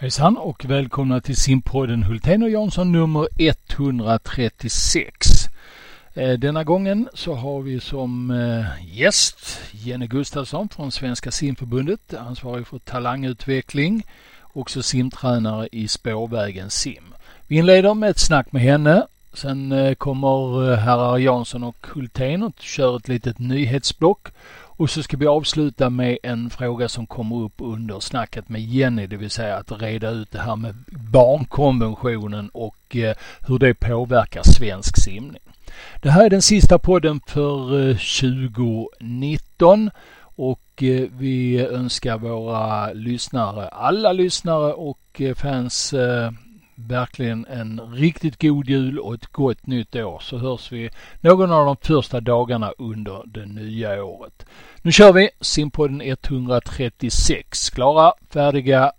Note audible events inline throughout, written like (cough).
Hejsan och välkomna till simpodden Hultén och Jansson nummer 136. Eh, denna gången så har vi som eh, gäst Jenny Gustafsson från Svenska simförbundet, ansvarig för talangutveckling, också simtränare i Spårvägen sim. Vi inleder med ett snack med henne. Sen eh, kommer herrar Jansson och Hultén och kör ett litet nyhetsblock och så ska vi avsluta med en fråga som kommer upp under snacket med Jenny, det vill säga att reda ut det här med barnkonventionen och eh, hur det påverkar svensk simning. Det här är den sista podden för eh, 2019 och eh, vi önskar våra lyssnare, alla lyssnare och fans verkligen en riktigt god jul och ett gott nytt år så hörs vi någon av de första dagarna under det nya året. Nu kör vi simpodden 136. Klara, färdiga.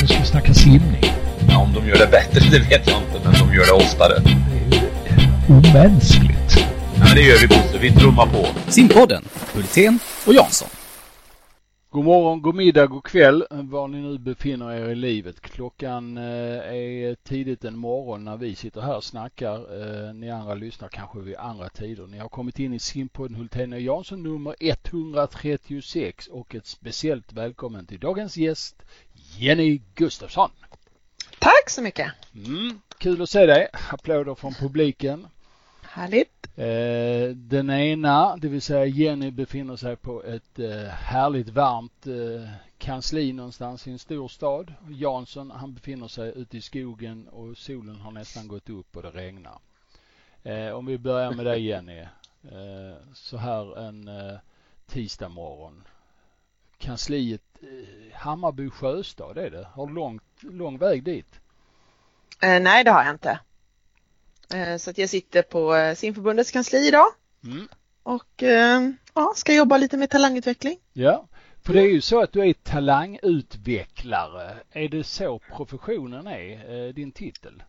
Nu ska vi snacka simning. Ja, om de gör det bättre det vet jag inte, men de gör det oftare. Det är omänskligt. Ja, men det gör vi Bosse, vi trummar på. Simpodden, Hultén och Jansson. God morgon, god middag, god kväll var ni nu befinner er i livet. Klockan eh, är tidigt en morgon när vi sitter här och snackar. Eh, ni andra lyssnar kanske vid andra tider. Ni har kommit in i simpodden Hultén och Jansson nummer 136 och ett speciellt välkommen till dagens gäst Jenny Gustafsson. Tack så mycket. Mm, kul att se dig. Applåder från publiken. Härligt. Eh, den ena, det vill säga Jenny, befinner sig på ett eh, härligt varmt eh, kansli någonstans i en stor stad. Jansson, han befinner sig ute i skogen och solen har nästan gått upp och det regnar. Om vi börjar med dig Jenny. Så här en tisdag morgon. Kansliet Hammarby sjöstad är det. Har du lång, lång väg dit? nej, det har jag inte. Eh, så att jag sitter på eh, simförbundets kansli idag. Mm. Och eh, ja, ska jobba lite med talangutveckling. Ja, för det är ju så att du är talangutvecklare. Är det så professionen är, din titel?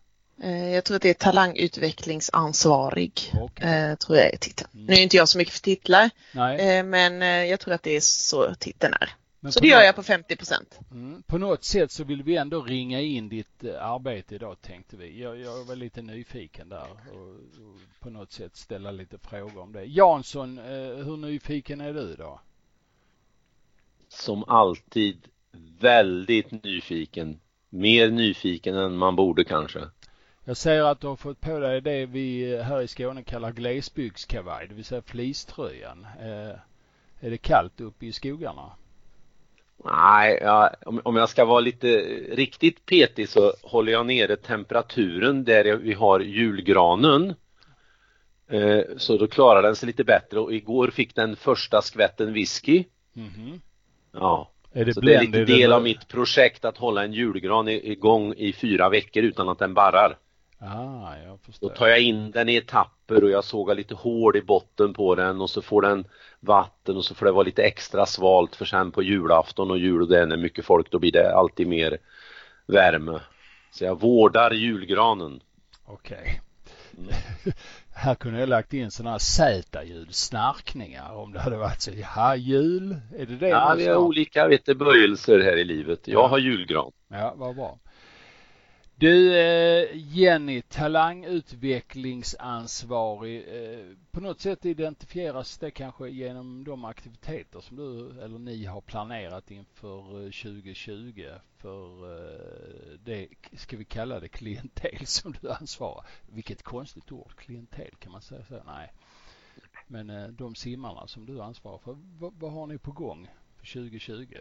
Jag tror att det är talangutvecklingsansvarig, okay. tror jag är titeln. Mm. Nu är inte jag så mycket för titlar, Nej. men jag tror att det är så titeln är. Men så det gör jag på 50 procent. Mm, på något sätt så vill vi ändå ringa in ditt eh, arbete idag tänkte vi. Jag, jag var lite nyfiken där och, och, på något sätt ställa lite frågor om det. Jansson, eh, hur nyfiken är du då? Som alltid väldigt nyfiken. Mer nyfiken än man borde kanske. Jag ser att du har fått på dig det vi här i Skåne kallar glesbygdskavaj, det vill säga fleecetröjan. Eh, är det kallt uppe i skogarna? Nej, ja, om, om jag ska vara lite riktigt petig så håller jag nere temperaturen där vi har julgranen. Eh, så då klarar den sig lite bättre och igår fick den första skvätten whisky. Mm -hmm. Ja. Är det så det är lite del av mitt projekt att hålla en julgran igång i fyra veckor utan att den barrar. Ah, jag förstår. Då tar jag in den i etapper och jag sågar lite hål i botten på den och så får den vatten och så får det vara lite extra svalt för sen på julafton och jul och det är när mycket folk då blir det alltid mer värme. Så jag vårdar julgranen. Okej. Okay. (laughs) Mm. här kunde jag lagt in sådana här Z-ljud, snarkningar om det hade varit så. Ja, jul, är det det? Ja, vi har olika vet böjelser här i livet. Jag ja. har julgran. Ja, vad bra. Du eh, Jenny, talangutvecklingsansvarig. Eh, på något sätt identifieras det kanske genom de aktiviteter som du eller ni har planerat inför eh, 2020 för det, ska vi kalla det klientel som du ansvarar. Vilket konstigt ord, klientel kan man säga så? Nej. Men de simmarna som du ansvarar för, vad, vad har ni på gång för 2020?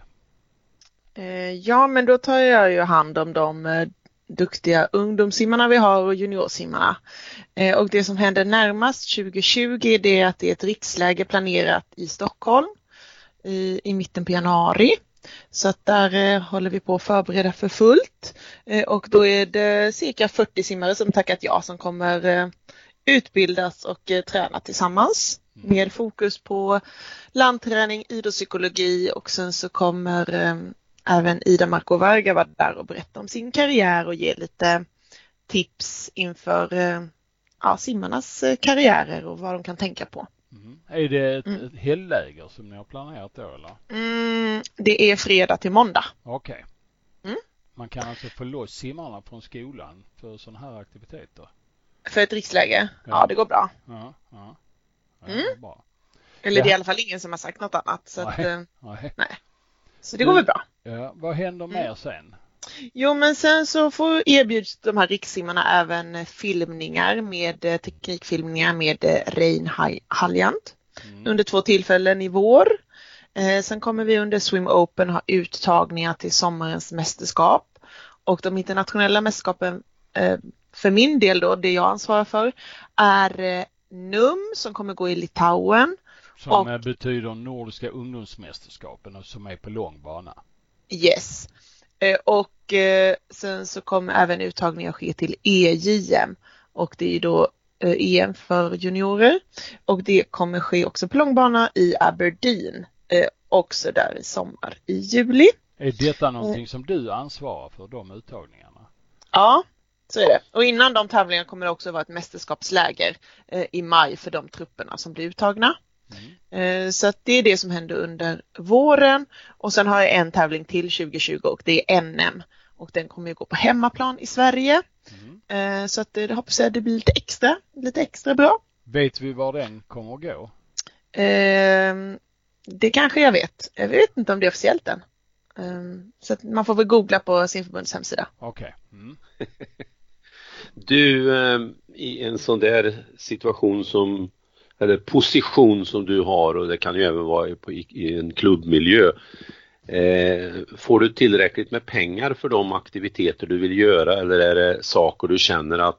Ja, men då tar jag ju hand om de duktiga ungdomssimmarna vi har och juniorsimmarna. Eh, och det som händer närmast 2020 det är att det är ett riksläge planerat i Stockholm i, i mitten på januari. Så att där eh, håller vi på att förbereda för fullt eh, och då är det cirka 40 simmare som tackat ja som kommer utbildas och träna tillsammans mm. med fokus på landträning, idrottspsykologi och sen så kommer även Ida Marco Varga var där och berättade om sin karriär och ge lite tips inför eh, ja, simmarnas eh, karriärer och vad de kan tänka på. Mm. Är det ett, mm. ett helgläger som ni har planerat då eller? Mm, det är fredag till måndag. Okej. Okay. Mm. Man kan alltså få loss simmarna från skolan för sådana här aktiviteter? För ett riksläge? Ja, ja det går bra. Ja, ja. ja mm. bra. Eller det är i alla fall ingen som har sagt något annat. Så nej. Att, nej. nej. Så det går väl bra. Ja, vad händer mm. mer sen? Jo, men sen så får erbjuds de här rikssimmarna även filmningar med eh, teknikfilmningar med eh, Rein Haljant mm. under två tillfällen i vår. Eh, sen kommer vi under Swim Open ha uttagningar till sommarens mästerskap och de internationella mästerskapen eh, för min del då, det jag ansvarar för, är eh, NUM som kommer gå i Litauen. Som och, betyder Nordiska ungdomsmästerskapen och som är på lång bana. Yes. Eh, och eh, sen så kommer även uttagningar ske till EJM och det är då EM för juniorer och det kommer ske också på långbana i Aberdeen också där i sommar i juli. Är detta någonting som du ansvarar för, de uttagningarna? Ja, så är det. Och innan de tävlingarna kommer det också vara ett mästerskapsläger i maj för de trupperna som blir uttagna. Mm. Så att det är det som händer under våren och sen har jag en tävling till 2020 och det är NM och den kommer ju gå på hemmaplan i Sverige. Mm. Så att det hoppas jag det blir lite extra, lite extra bra. Vet vi var den kommer att gå? Ehm, det kanske jag vet. Jag vet inte om det är officiellt än. Ehm, så att man får väl googla på simförbundets hemsida. Okej. Okay. Mm. (laughs) du, i en sån där situation som eller position som du har och det kan ju även vara i, i en klubbmiljö. Eh, får du tillräckligt med pengar för de aktiviteter du vill göra eller är det saker du känner att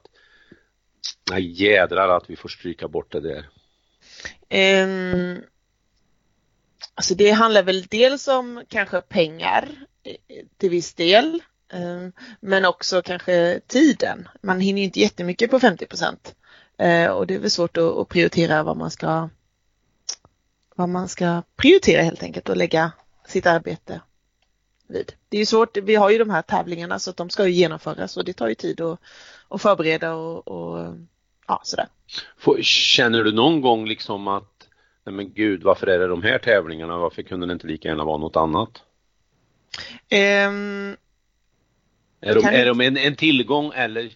nej jädrar att vi får stryka bort det där? Um, alltså det handlar väl dels om kanske pengar eh, till viss del um, men också kanske tiden. Man hinner inte jättemycket på 50 procent. Eh, och det är väl svårt att, prioritera vad man ska vad man ska prioritera helt enkelt och lägga sitt arbete vid. Det är ju svårt, vi har ju de här tävlingarna så att de ska ju genomföras och det tar ju tid att, att förbereda och, och ja, sådär. Känner du någon gång liksom att, nej men gud varför är det de här tävlingarna, varför kunde det inte lika gärna vara något annat? Um, är de, är de en, en tillgång eller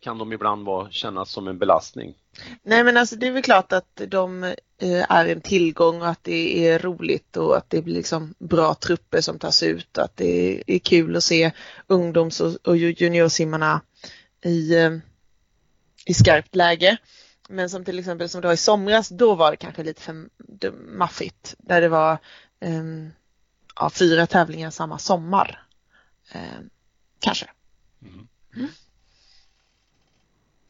kan de ibland vara, kännas som en belastning. Nej men alltså det är väl klart att de eh, är en tillgång och att det är roligt och att det blir liksom bra trupper som tas ut och att det är kul att se ungdoms och juniorsimmarna i, eh, i skarpt läge. Men som till exempel som det var i somras, då var det kanske lite för maffigt. Där det var um, ja, fyra tävlingar samma sommar. Um, kanske. Mm. Mm.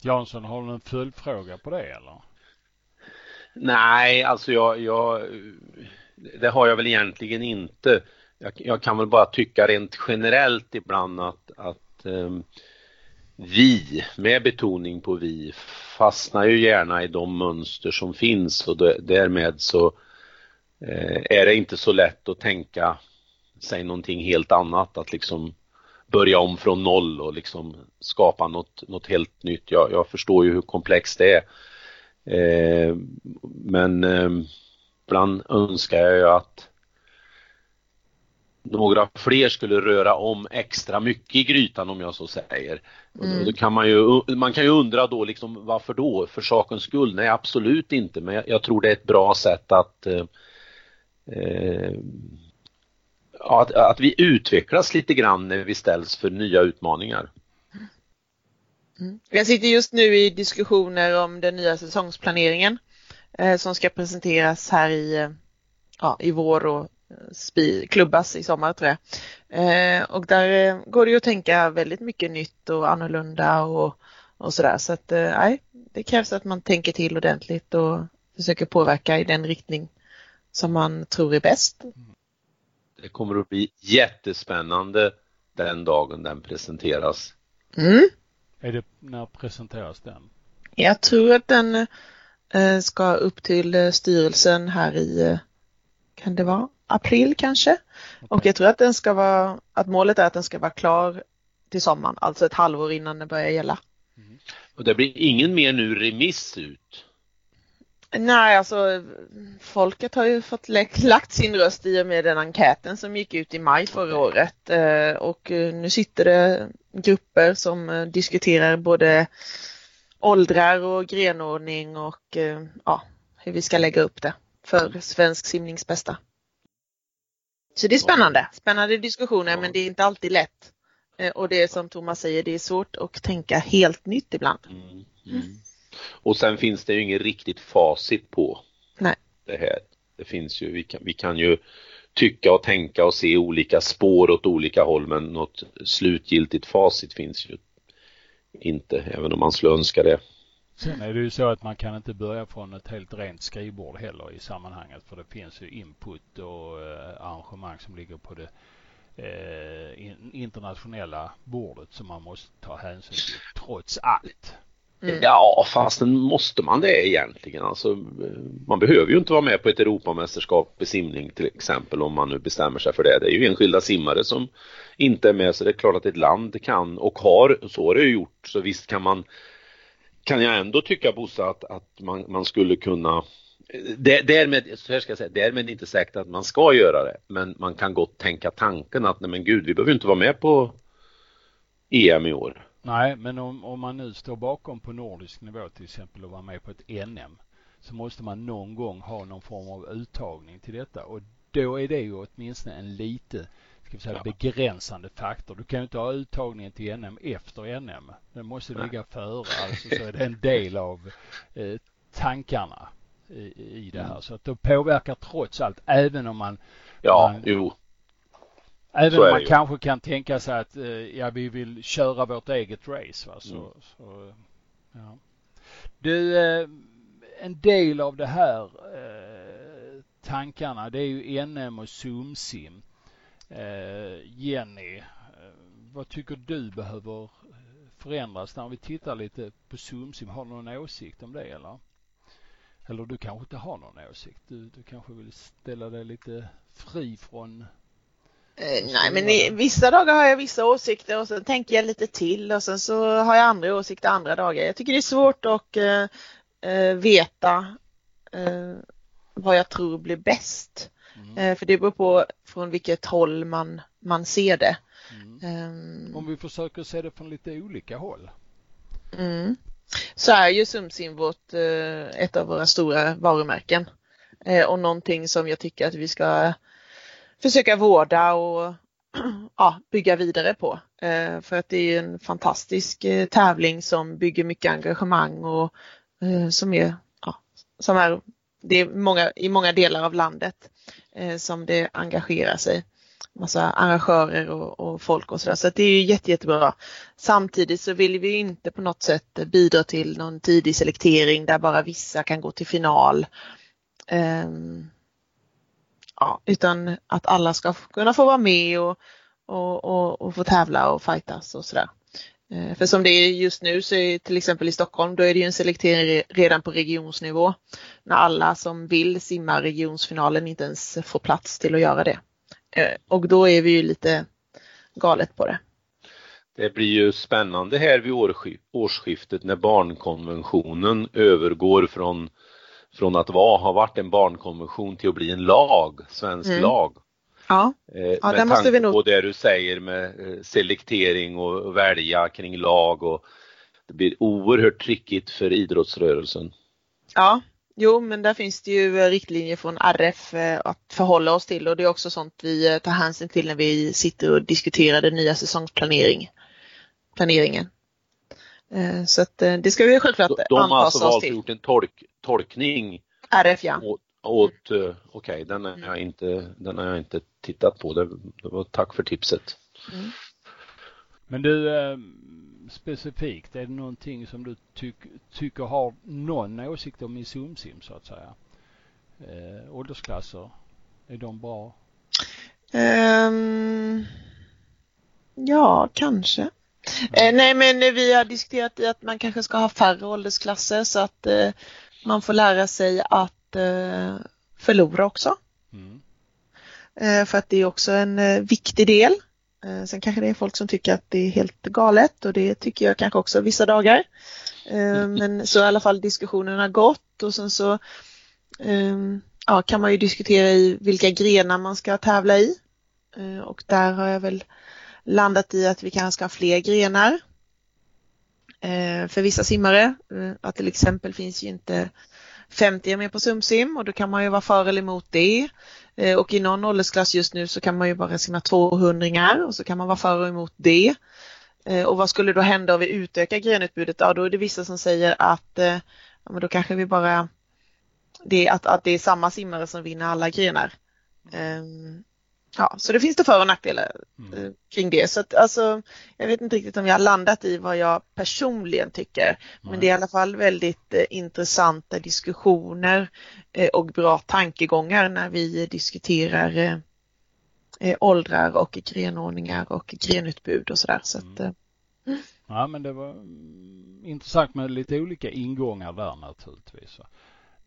Jansson, har du en följdfråga på det eller? Nej, alltså jag, jag det har jag väl egentligen inte. Jag, jag, kan väl bara tycka rent generellt ibland att, att um, vi, med betoning på vi, fastnar ju gärna i de mönster som finns och därmed så eh, är det inte så lätt att tänka sig någonting helt annat, att liksom börja om från noll och liksom skapa något, något helt nytt. Jag, jag förstår ju hur komplext det är. Eh, men eh, ibland önskar jag ju att några fler skulle röra om extra mycket i grytan om jag så säger. Mm. då kan man, ju, man kan ju undra då liksom varför då? För sakens skull? Nej absolut inte men jag, jag tror det är ett bra sätt att eh, eh att, att vi utvecklas lite grann när vi ställs för nya utmaningar. Mm. Jag sitter just nu i diskussioner om den nya säsongsplaneringen eh, som ska presenteras här i, eh, ja, i vår och eh, spi, klubbas i sommar tror jag. Eh, och där eh, går det ju att tänka väldigt mycket nytt och annorlunda och, och sådär så att eh, nej, det krävs att man tänker till ordentligt och försöker påverka i den riktning som man tror är bäst. Det kommer att bli jättespännande den dagen den presenteras. Mm. Är det, när presenteras den? Jag tror att den eh, ska upp till eh, styrelsen här i, eh, kan det vara april kanske? Okay. Och jag tror att den ska vara, att målet är att den ska vara klar till sommaren, alltså ett halvår innan den börjar gälla. Mm. Och det blir ingen mer nu remiss ut? Nej, alltså folket har ju fått (laughs) lagt sin röst i och med den enkäten som gick ut i maj förra året eh, och eh, nu sitter det grupper som eh, diskuterar både åldrar och grenordning och ja, hur vi ska lägga upp det för svensk simnings bästa. Så det är spännande, spännande diskussioner men det är inte alltid lätt. Och det är som Thomas säger, det är svårt att tänka helt nytt ibland. Mm, mm. Och sen finns det ju inget riktigt facit på Nej. det här. Det finns ju, vi kan, vi kan ju tycka och tänka och se olika spår åt olika håll men något slutgiltigt facit finns ju inte, även om man skulle önska det. Sen är det ju så att man kan inte börja från ett helt rent skrivbord heller i sammanhanget för det finns ju input och eh, arrangemang som ligger på det eh, internationella bordet som man måste ta hänsyn till trots allt. Mm. Ja, fast måste man det egentligen? Alltså, man behöver ju inte vara med på ett Europamästerskap i simning till exempel om man nu bestämmer sig för det. Det är ju enskilda simmare som inte är med så det är klart att ett land kan och har, så har det ju gjort, så visst kan man kan jag ändå tycka Bosse att, att man, man skulle kunna Därmed, så här ska jag säga, därmed inte säkert att man ska göra det men man kan gott tänka tanken att nej men gud vi behöver inte vara med på EM i år. Nej, men om, om man nu står bakom på nordisk nivå till exempel och var med på ett NM så måste man någon gång ha någon form av uttagning till detta och då är det ju åtminstone en lite ska vi säga, ja. begränsande faktor. Du kan ju inte ha uttagningen till NM efter NM. Den måste ligga före, alltså så är det en del av eh, tankarna i, i det här. Mm. Så att det påverkar trots allt, även om man Ja, man, jo. Även om man kanske kan tänka sig att eh, ja, vi vill köra vårt eget race. Va? Så, mm. så, ja. Du, eh, en del av det här eh, tankarna det är ju NM och Zoom-sim. Jenny, vad tycker du behöver förändras när vi tittar lite på Zoom-sim? Har du någon åsikt om det eller? Eller du kanske inte har någon åsikt? Du, du kanske vill ställa dig lite fri från nej, men i, vissa dagar har jag vissa åsikter och sen tänker jag lite till och sen så har jag andra åsikter andra dagar. Jag tycker det är svårt att eh, eh, veta eh, vad jag tror blir bäst. Mm. Eh, för det beror på från vilket håll man, man ser det. Mm. Ehm. Om vi försöker se det från lite olika håll. Mm. Så är ju Sumsim vårt, eh, ett av våra stora varumärken och någonting som jag tycker att vi ska försöka vårda och (clears throat) ja, bygga vidare på. Eh, för att det är en fantastisk eh, tävling som bygger mycket engagemang och eh, som är, ja, som är det är många, i många delar av landet eh, som det engagerar sig. Massa arrangörer och, och folk och sådär. Så det är jätte, jättebra. Samtidigt så vill vi inte på något sätt bidra till någon tidig selektering där bara vissa kan gå till final. Um, ja, utan att alla ska kunna få vara med och, och, och, och få tävla och fightas och sådär. Eh, för som det är just nu så är till exempel i Stockholm då är det ju en selektering redan på regionsnivå. När alla som vill simma regionsfinalen inte ens får plats till att göra det. Eh, och då är vi ju lite galet på det. Det blir ju spännande här vid årsskiftet när barnkonventionen övergår från från att vara, ha varit en barnkonvention till att bli en lag, svensk mm. lag. Ja, eh, ja med måste vi nog... på det du säger med eh, selektering och välja kring lag och det blir oerhört trickigt för idrottsrörelsen. Ja, jo men där finns det ju eh, riktlinjer från RF att förhålla oss till och det är också sånt vi tar hänsyn till när vi sitter och diskuterar den nya säsongsplaneringen. Planeringen. Så att det ska vi självklart anpassa oss till. De har alltså valt att gjort en tolk, tolkning RF ja. Åt, åt eh, okej, okay, den, har jag inte, den har jag inte tittat på. Det, det var tack för tipset. Mm. Men du, eh, specifikt, är det någonting som du tyck, tycker har någon åsikt om i Sumsim så att säga? Eh, åldersklasser, är de bra? Um, ja, kanske. Eh, nej men vi har diskuterat att man kanske ska ha färre åldersklasser så att eh, man får lära sig att eh, förlora också. Mm. Eh, för att det är också en eh, viktig del. Eh, sen kanske det är folk som tycker att det är helt galet och det tycker jag kanske också vissa dagar. (laughs) Men så i alla fall diskussionen har gått och sen så ja, kan man ju diskutera i vilka grenar man ska tävla i. Och där har jag väl landat i att vi kanske ska ha fler grenar eh, för vissa simmare. Eh, att till exempel finns ju inte 50 med på SumSim och då kan man ju vara för eller emot det. Eh, och i någon åldersklass just nu så kan man ju bara simma 200 och så kan man vara för och emot det. Och vad skulle då hända om vi utökar grenutbudet? Ja, då är det vissa som säger att ja, men då kanske vi bara det, att, att det är samma simmare som vinner alla grenar. Um, ja, så det finns det för och nackdelar mm. Eh, kring det. Så att, alltså, jag vet inte riktigt om jag har landat i vad jag personligen tycker. Mm. Men det är i alla fall väldigt eh, intressanta diskussioner eh, och bra tankegångar när vi diskuterar eh, eh åldrar och grenordningar och grenutbud och sådär. Så att, mm. mm. Ja men det var mm, intressant med lite olika ingångar där naturligtvis.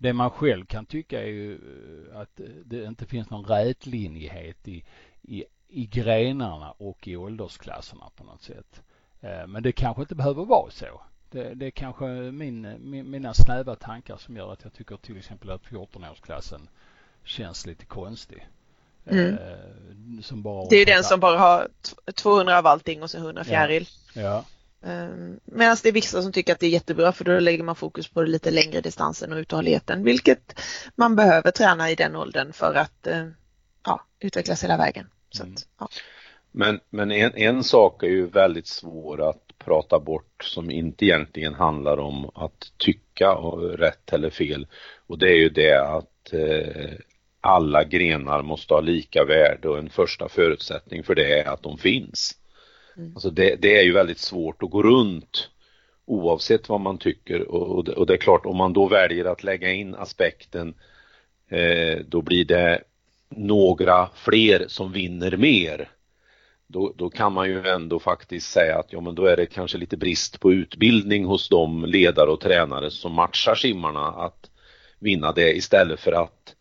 Det man själv kan tycka är ju eh, att det inte finns någon rätlinjighet i, i, i grenarna och i åldersklasserna på något sätt. Eh, men det kanske inte behöver vara så. Det, det är kanske min, min, mina snäva tankar som gör att jag tycker till exempel att 14-årsklassen känns lite konstig. Mm. Eh, som bara det är den som bara har 200 av allting och så 100 fjäril. Ja. ja. Ehm, Medan det är vissa som tycker att det är jättebra för då lägger man fokus på lite längre distansen och uthålligheten vilket man behöver träna i den åldern för att eh, ja, utvecklas hela vägen. Så mm. att, ja. Men, men en, en sak är ju väldigt svår att prata bort som inte egentligen handlar om att tycka rätt eller fel och det är ju det att eh, alla grenar måste ha lika värde och en första förutsättning för det är att de finns. Mm. Alltså det, det, är ju väldigt svårt att gå runt oavsett vad man tycker och, och, det är klart om man då väljer att lägga in aspekten eh, då blir det några fler som vinner mer. Då, då, kan man ju ändå faktiskt säga att ja men då är det kanske lite brist på utbildning hos de ledare och tränare som matchar simmarna att vinna det istället för att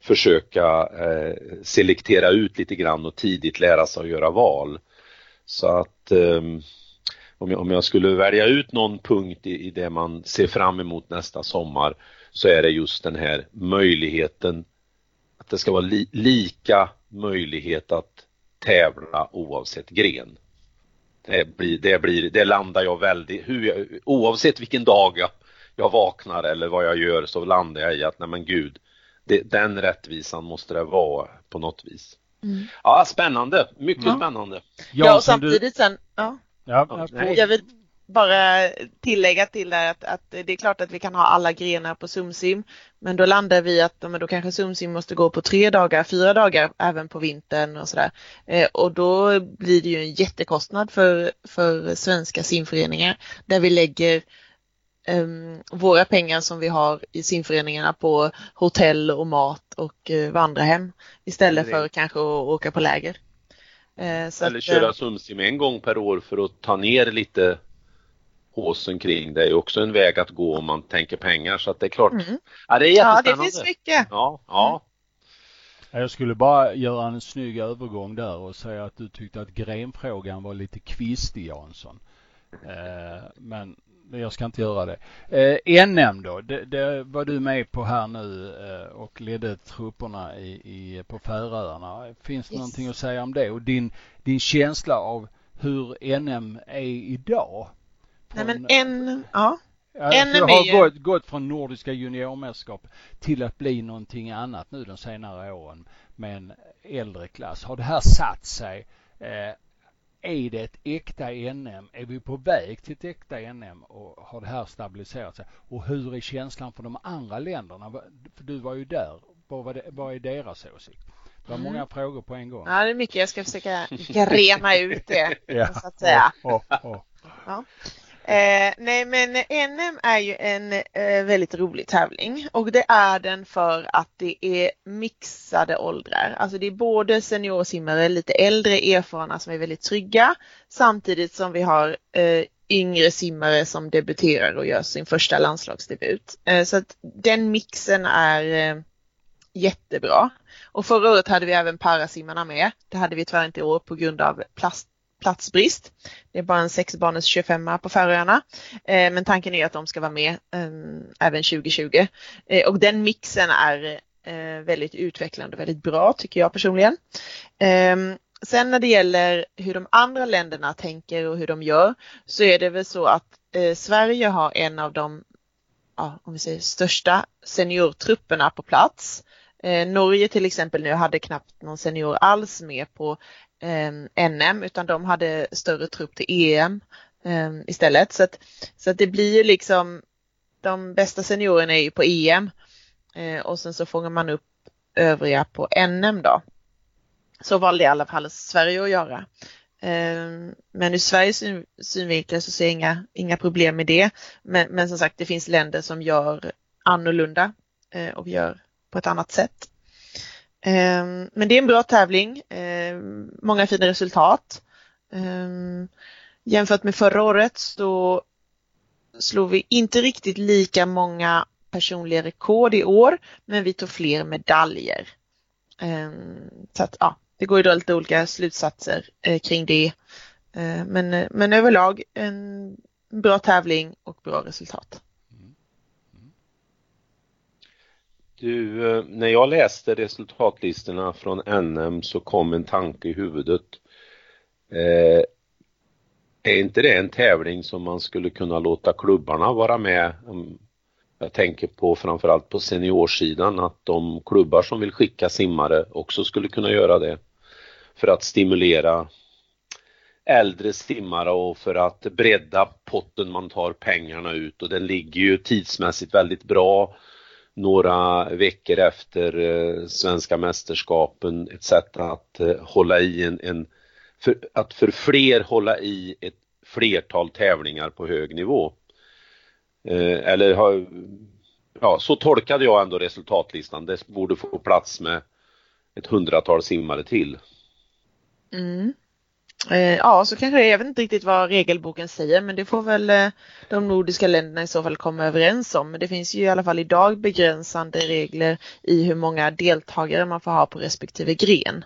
försöka eh, selektera ut lite grann och tidigt lära sig att göra val. Så att um, om, jag, om jag skulle välja ut någon punkt i, i det man ser fram emot nästa sommar så är det just den här möjligheten att det ska vara li, lika möjlighet att tävla oavsett gren. Det, blir, det, blir, det landar jag väldigt, hur jag, oavsett vilken dag jag, jag vaknar eller vad jag gör så landar jag i att nej men gud, det, den rättvisan måste det vara på något vis. Mm. Ja, spännande. Mycket ja. spännande. Ja, och samtidigt sen, ja. ja jag vill bara tillägga till det att, att, det är klart att vi kan ha alla grenar på SumSim men då landar vi att men då kanske SumSim måste gå på tre dagar, fyra dagar även på vintern och sådär. Eh, och då blir det ju en jättekostnad för, för svenska simföreningar där vi lägger våra pengar som vi har i simföreningarna på hotell och mat och uh, vandrarhem istället för kanske att åka på läger. Uh, Eller att, köra uh, Sundsim en gång per år för att ta ner lite håsen kring. Det är också en väg att gå om man tänker pengar så att det är klart. Mm. Ja, det är jättespännande. Ja, det finns mycket. Ja, ja. Mm. Jag skulle bara göra en snygg övergång där och säga att du tyckte att grenfrågan var lite kvistig Jansson. Men jag ska inte göra det. Eh, NM då, det, det, var du med på här nu eh, och ledde trupperna i, i, på Färöarna. Finns det yes. någonting att säga om det och din, din känsla av hur NM är idag? Nej men en, ja. Ja, NM har ju... gått, gått från Nordiska juniormästerskap till att bli någonting annat nu de senare åren med en äldre klass. Har det här satt sig? Eh, är det ett äkta NM? Är vi på väg till ett äkta NM och har det här stabiliserat sig? Och hur är känslan för de andra länderna? För du var ju där. Vad, det, vad är deras åsikt? Det var mm. många frågor på en gång. Ja, det är mycket. Jag ska försöka rena ut det, (laughs) ja. så att säga. Oh, oh, oh. Ja. Eh, nej men NM är ju en eh, väldigt rolig tävling och det är den för att det är mixade åldrar. Alltså det är både seniorsimmare, lite äldre erfarna som är väldigt trygga samtidigt som vi har eh, yngre simmare som debuterar och gör sin första landslagsdebut. Eh, så att den mixen är eh, jättebra. Och förra året hade vi även parasimmarna med. Det hade vi tyvärr inte i år på grund av plast, platsbrist. Det är bara en sexbarnens 25 på Färöarna. Eh, men tanken är att de ska vara med ehm, även 2020. Eh, och den mixen är eh, väldigt utvecklande och väldigt bra tycker jag personligen. Ehm, sen när det gäller hur de andra länderna tänker och hur de gör så är det väl så att Sverige har en av de ja, om vi säger, största seniortrupperna på plats. Norge till exempel nu hade knappt någon senior alls med på Eh, NM utan de hade större trupp till EM eh, istället. Så, att, så att det blir ju liksom de bästa seniorerna är ju på EM eh, och sen så fångar man upp övriga på NM då. Så valde i alla fall Sverige att göra. Eh, men ur Sveriges synvinkel så ser jag inga, inga problem med det. Men, men som sagt, det finns länder som gör annorlunda eh, och gör på ett annat sätt. Ehm, men det är en bra tävling, ehm, många fina resultat. Ehm, jämfört med förra året så slog vi inte riktigt lika många personliga rekord i år, men vi tog fler medaljer. Så att, ja, det går ju då lite olika slutsatser eh, kring det. Men, eh, men överlag en bra tävling och bra resultat. Du, eh, när jag läste resultatlistorna från NM så kom en tanke i huvudet. Eh, är inte det en tävling som man skulle kunna låta klubbarna vara med? Jag tänker på framförallt på seniorsidan att de klubbar som vill skicka simmare också skulle kunna göra det för att stimulera äldre simmare och för att bredda potten man tar pengarna ut och den ligger ju tidsmässigt väldigt bra några veckor efter eh, svenska mästerskapen ett sätt att eh, hålla i en, en för, att för fler hålla i ett flertal tävlingar på hög nivå. Eh, eller har, ja, så tolkade jag ändå resultatlistan. Det borde få plats med ett hundratal simmare till. Mm. Eh, ja, så kanske det, jag vet inte riktigt vad regelboken säger, men det får väl eh, de nordiska länderna i så fall komma överens om. Men det finns ju i alla fall idag begränsande regler i hur många deltagare man får ha på respektive gren.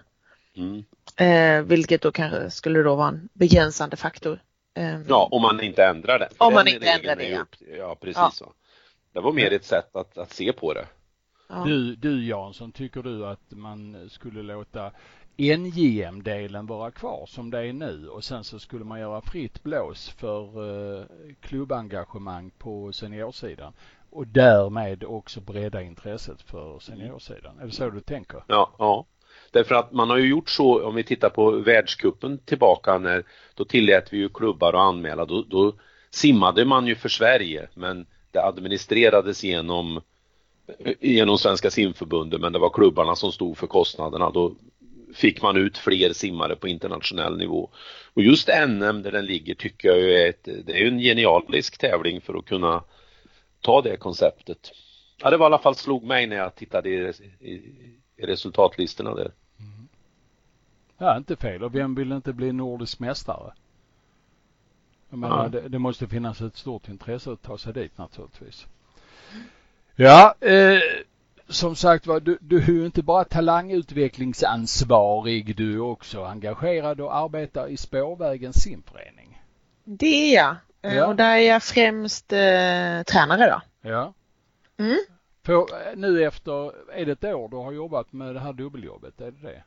Mm. Eh, vilket då kanske skulle då vara en begränsande faktor. Eh, ja, om man inte ändrar det. Om man inte ändrar det, ja. ja. precis. Ja. Det var mer ett sätt att, att se på det. Ja. Du, du Jansson, tycker du att man skulle låta NJM-delen vara kvar som det är nu och sen så skulle man göra fritt blås för eh, klubbengagemang på seniorsidan och därmed också bredda intresset för seniorsidan. Är det så du tänker? Ja, ja. Därför att man har ju gjort så, om vi tittar på världskuppen tillbaka när, då tillät vi ju klubbar att anmäla, då, då simmade man ju för Sverige men det administrerades genom genom Svenska simförbundet men det var klubbarna som stod för kostnaderna. Då fick man ut fler simmare på internationell nivå. Och just NM där den ligger tycker jag är, ett, det är en genialisk tävling för att kunna ta det konceptet. Ja, det var i alla fall slog mig när jag tittade i, i, i resultatlistorna där. Mm. Ja, inte fel. Och vem vill inte bli nordisk mästare? Jag menar, ja. det, det, måste finnas ett stort intresse att ta sig dit naturligtvis. Ja, eh, som sagt var, du, du är ju inte bara talangutvecklingsansvarig, du är också engagerad och arbetar i Spårvägens simförening. Det är jag. Eh, ja. Och där är jag främst eh, tränare då. Ja. Mm. För, nu efter, är det ett år du har jobbat med det här dubbeljobbet, är det det?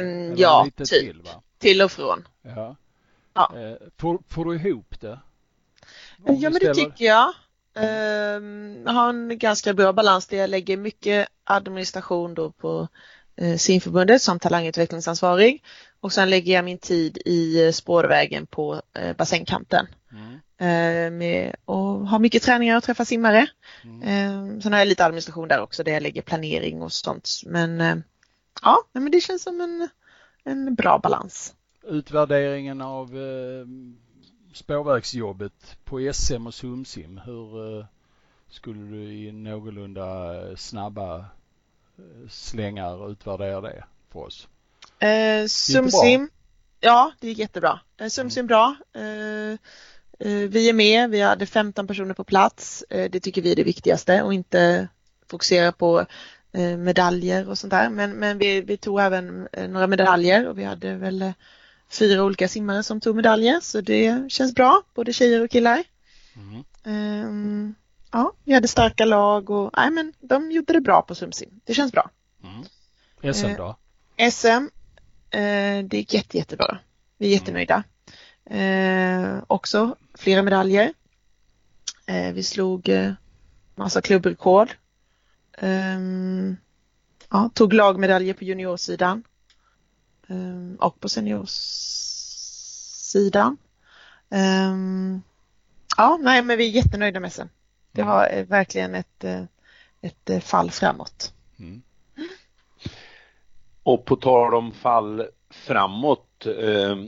Um, ja, typ. Till, till och från. Ja. ja. Eh, får, får du ihop det? Om ja, men det tycker jag. Um, har en ganska bra balans där jag lägger mycket administration då på uh, simförbundet som talangutvecklingsansvarig och sen lägger jag min tid i spårvägen på uh, bassängkanten. Mm. Uh, med, och har mycket träningar och träffar simmare. Mm. Uh, sen har jag lite administration där också där jag lägger planering och sånt. Men uh, ja, men det känns som en, en bra balans. Utvärderingen av spårvägsjobbet på SM och Sumsim, hur eh, skulle du i någorlunda eh, snabba eh, slängar utvärdera det för oss? Eh, Sumsim, ja det gick jättebra. Eh, Sumsim mm. bra. Eh, vi är med, vi hade 15 personer på plats. Det tycker vi är det viktigaste och inte fokusera på medaljer och sånt där. Men, men vi, vi tog även några medaljer och vi hade väl fyra olika simmare som tog medaljer så det känns bra, både tjejer och killar. Mm. Um, ja, vi hade starka lag och nej, men de gjorde det bra på Sumsim. Det känns bra. Mm. SM då? Eh, SM, eh, det gick jätte, jättebra. Vi är jättenöjda. Eh, också flera medaljer. Eh, vi slog eh, massa klubbrekord. Ehm, ja, tog lagmedaljer på juniorsidan ehm, och på seniorsidan. Ehm, ja, nej, men vi är jättenöjda med SM. Det mm. var eh, verkligen ett, eh, ett eh, fall framåt. Mm. Och på tal om fall framåt,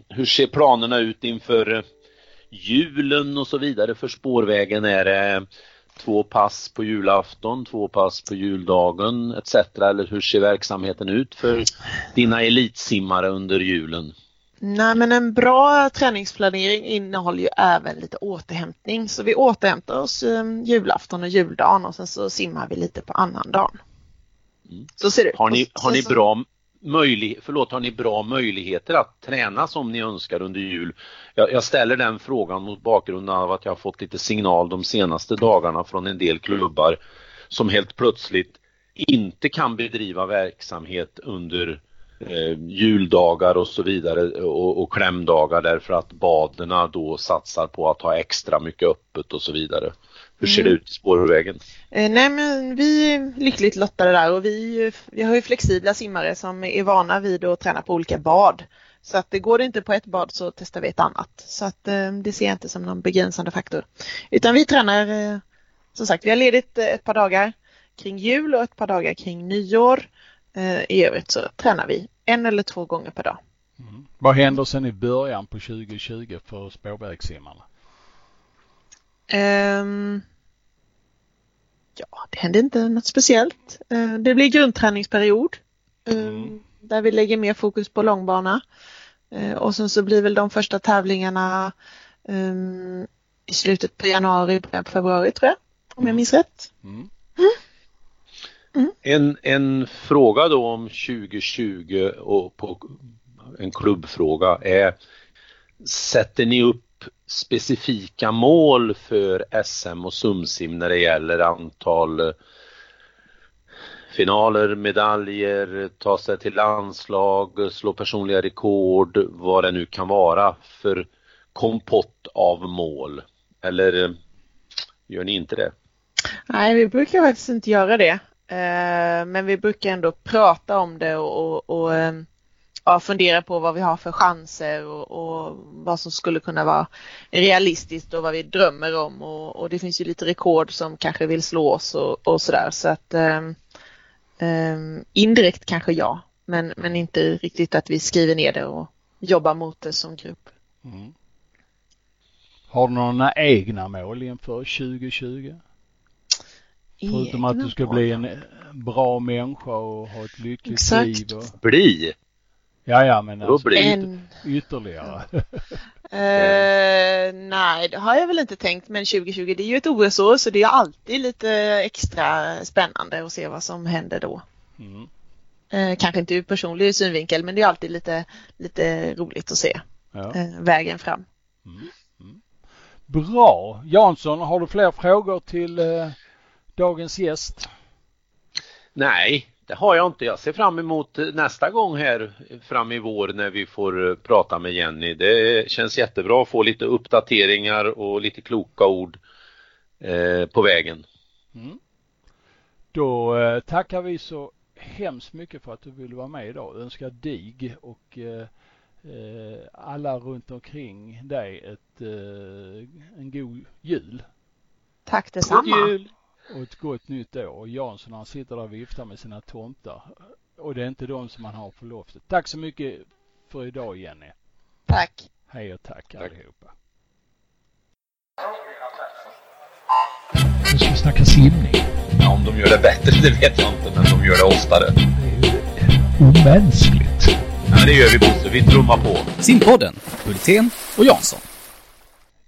hur ser planerna ut inför julen och så vidare för spårvägen? Är det två pass på julafton, två pass på juldagen etc. Eller hur ser verksamheten ut för dina elitsimmare under julen? Nej men en bra träningsplanering innehåller ju även lite återhämtning så vi återhämtar oss um, julafton och juldagen och sen så simmar vi lite på annan dag. Mm. Så ser det ut. Har ni, har ni bra möjlig, förlåt, har ni bra möjligheter att träna som ni önskar under jul? Jag, jag, ställer den frågan mot bakgrund av att jag har fått lite signal de senaste dagarna från en del klubbar som helt plötsligt inte kan bedriva verksamhet under eh, juldagar och så vidare och, och klämdagar därför att baderna då satsar på att ha extra mycket öppet och så vidare. Hur ser det mm. ut i spårvägen? Eh, nej men vi är lyckligt lottade där och vi, vi har ju flexibla simmare som är vana vid att träna på olika bad. Så att det går det inte på ett bad så testar vi ett annat. Så att eh, det ser jag inte som någon begränsande faktor. Utan vi tränar, eh, som sagt, vi har ledigt ett par dagar kring jul och ett par dagar kring nyår. I övrigt så tränar vi en eller två gånger per dag. Mm. Vad händer sen i början på 2020 för spårvägssimmarna? Um, ja, det händer inte något speciellt. Uh, det blir grundträningsperiod uh, mm. där vi lägger mer fokus på långbana. Uh, och sen så blir väl de första tävlingarna um, i slutet på januari, början på februari tror jag, om jag mm. minns rätt. Mm. Mm. En, en fråga då om 2020 och på en klubbfråga är Sätter ni upp specifika mål för SM och SumSim när det gäller antal finaler, medaljer, ta sig till landslag, slå personliga rekord, vad det nu kan vara för kompott av mål? Eller gör ni inte det? Nej, vi brukar faktiskt inte göra det. Eh, men vi brukar ändå prata om det och, och, och eh, ja, fundera på vad vi har för chanser och, och, vad som skulle kunna vara realistiskt och vad vi drömmer om och, och det finns ju lite rekord som kanske vill slå oss och, och sådär så att um, um, indirekt kanske ja men, men inte riktigt att vi skriver ner det och jobbar mot det som grupp. Mm. Har du några egna mål inför 2020? Förutom att du ska bli en bra människa och ha ett lyckligt Exakt. liv. Och... Bli! Ja, ja, men alltså en... ytterligare. uh, (laughs) nej, det har jag väl inte tänkt, men 2020 det är ju ett OS-år så det är alltid lite extra spännande att se vad som händer då. Mm. Uh, kanske inte ur personlig synvinkel, men det är alltid lite, lite roligt att se ja. uh, vägen fram. Mm. Mm. Bra! Jansson, har du fler frågor till dagens gäst? Nej, det har jag inte. Jag ser fram emot nästa gång här fram i vår när vi får eh, prata med Jenny. Det känns jättebra att få lite uppdateringar och lite kloka ord eh, på vägen. Mm. Då eh, tackar vi så hemskt mycket för att du ville vara med idag. Jag önskar dig och eh, alla runt omkring dig ett, en god jul. Tack detsamma. God jul och ett gott nytt år. Och Jansson han sitter där och viftar med sina tomtar. Och det är inte de som han har på loftet. Tack så mycket för idag Jenny. Tack. Hej och tack, tack. allihopa. Nu ska vi snacka simning. Ja, om de gör det bättre det vet jag inte, men de gör det oftare. Det är omänskligt. Ja, det gör vi Bosse. Vi trummar på. Simpodden, Hultén och Jansson.